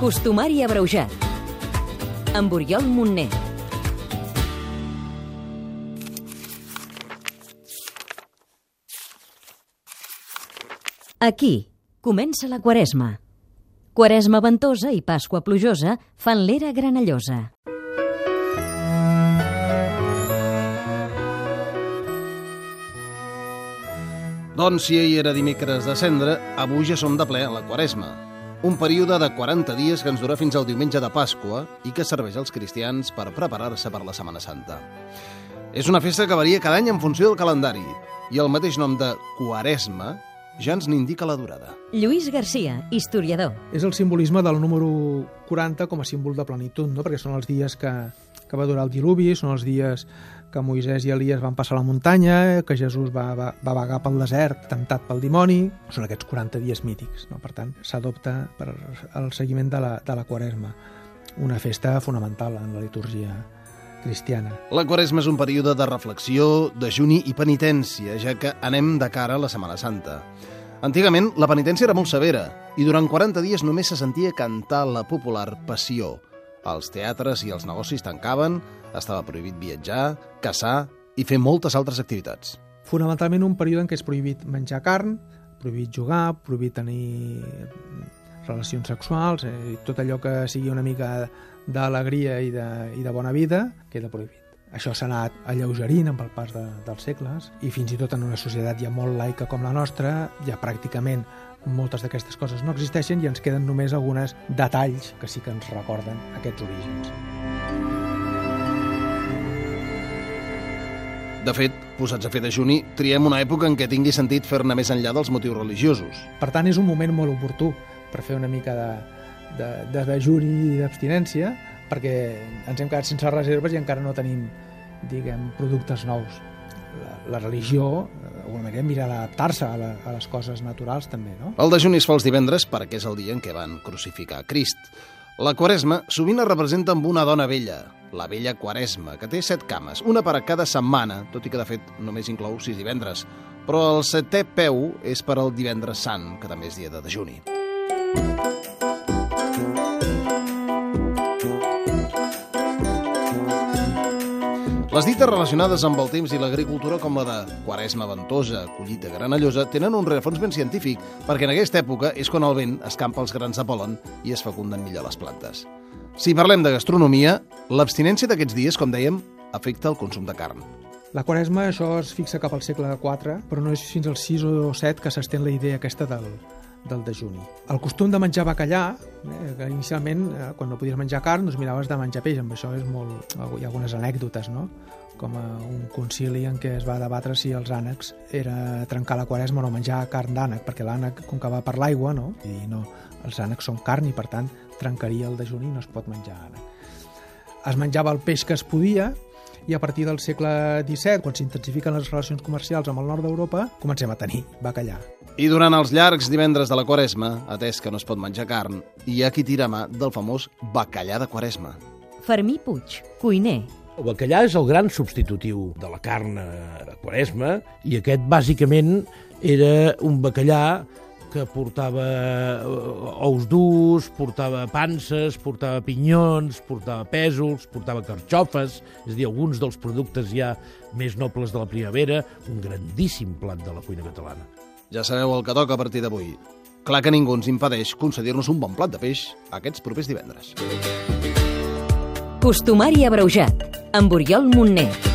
Costumari abreujat. Amb Oriol Montner. Aquí comença la Quaresma. Quaresma ventosa i Pasqua plujosa fan l'era granellosa. Doncs si ahir era dimecres de cendre, avui ja som de ple a la Quaresma. Un període de 40 dies que ens dura fins al diumenge de Pasqua i que serveix als cristians per preparar-se per la Setmana Santa. És una festa que varia cada any en funció del calendari i el mateix nom de Quaresma ja ens n'indica la durada. Lluís Garcia, historiador. És el simbolisme del número 40 com a símbol de plenitud, no? perquè són els dies que, que va durar el diluvi, són els dies que Moisès i Elias van passar la muntanya, que Jesús va, va, va vagar pel desert temptat pel dimoni. Són aquests 40 dies mítics. No? Per tant, s'adopta per al seguiment de la, de la Quaresma, una festa fonamental en la litúrgia cristiana. La Quaresma és un període de reflexió, dejuni i penitència, ja que anem de cara a la Setmana Santa. Antigament, la penitència era molt severa i durant 40 dies només se sentia cantar la popular Passió. Els teatres i els negocis tancaven, estava prohibit viatjar, caçar i fer moltes altres activitats. Fonamentalment un període en què és prohibit menjar carn, prohibit jugar, prohibit tenir relacions sexuals, eh, tot allò que sigui una mica d'alegria i, de, i de bona vida queda prohibit. Això s'ha anat alleugerint amb el pas de, dels segles i fins i tot en una societat ja molt laica com la nostra, ja pràcticament moltes d'aquestes coses no existeixen i ens queden només algunes detalls que sí que ens recorden aquests orígens. De fet, posats a fer dejuni, triem una època en què tingui sentit fer-ne més enllà dels motius religiosos. Per tant, és un moment molt oportú per fer una mica de, de, de dejuni i d'abstinència, perquè ens hem quedat sense reserves i encara no tenim, diguem, productes nous. La, la religió, d'alguna manera, mira d'adaptar-se a, a les coses naturals també, no? El dejuni es fa els divendres perquè és el dia en què van crucificar Crist. La Quaresma sovint es representa amb una dona vella, la vella Quaresma, que té set cames, una per a cada setmana, tot i que de fet només inclou sis divendres. Però el setè peu és per al divendres sant, que també és dia de dejuni. Les dites relacionades amb el temps i l'agricultura, com la de quaresma ventosa, collita granellosa, tenen un rerefons ben científic, perquè en aquesta època és quan el vent escampa els grans de polen i es fecunden millor les plantes. Si parlem de gastronomia, l'abstinència d'aquests dies, com dèiem, afecta el consum de carn. La quaresma, això es fixa cap al segle IV, però no és fins al 6 o 7 que s'estén la idea aquesta del, del dejuni. El costum de menjar bacallà, eh, que inicialment, eh, quan no podies menjar carn, doncs miraves de menjar peix, amb això és molt... hi ha algunes anècdotes, no? com a un concili en què es va debatre si els ànecs era trencar la quaresma o no menjar carn d'ànec, perquè l'ànec, com que va per l'aigua, no? I no, els ànecs són carn i, per tant, trencaria el dejuni i no es pot menjar ànec. Es menjava el peix que es podia, i a partir del segle XVII, quan s'intensifiquen les relacions comercials amb el nord d'Europa, comencem a tenir bacallà. I durant els llargs divendres de la Quaresma, atès que no es pot menjar carn, hi ha qui tira mà del famós bacallà de Quaresma. Fermí Puig, cuiner. El bacallà és el gran substitutiu de la carn de Quaresma i aquest bàsicament era un bacallà que portava ous durs, portava panses, portava pinyons, portava pèsols, portava carxofes, és a dir, alguns dels productes ja més nobles de la primavera, un grandíssim plat de la cuina catalana. Ja sabeu el que toca a partir d'avui. Clar que ningú ens impedeix concedir-nos un bon plat de peix aquests propers divendres. Costumari abreujat, amb Oriol Montner.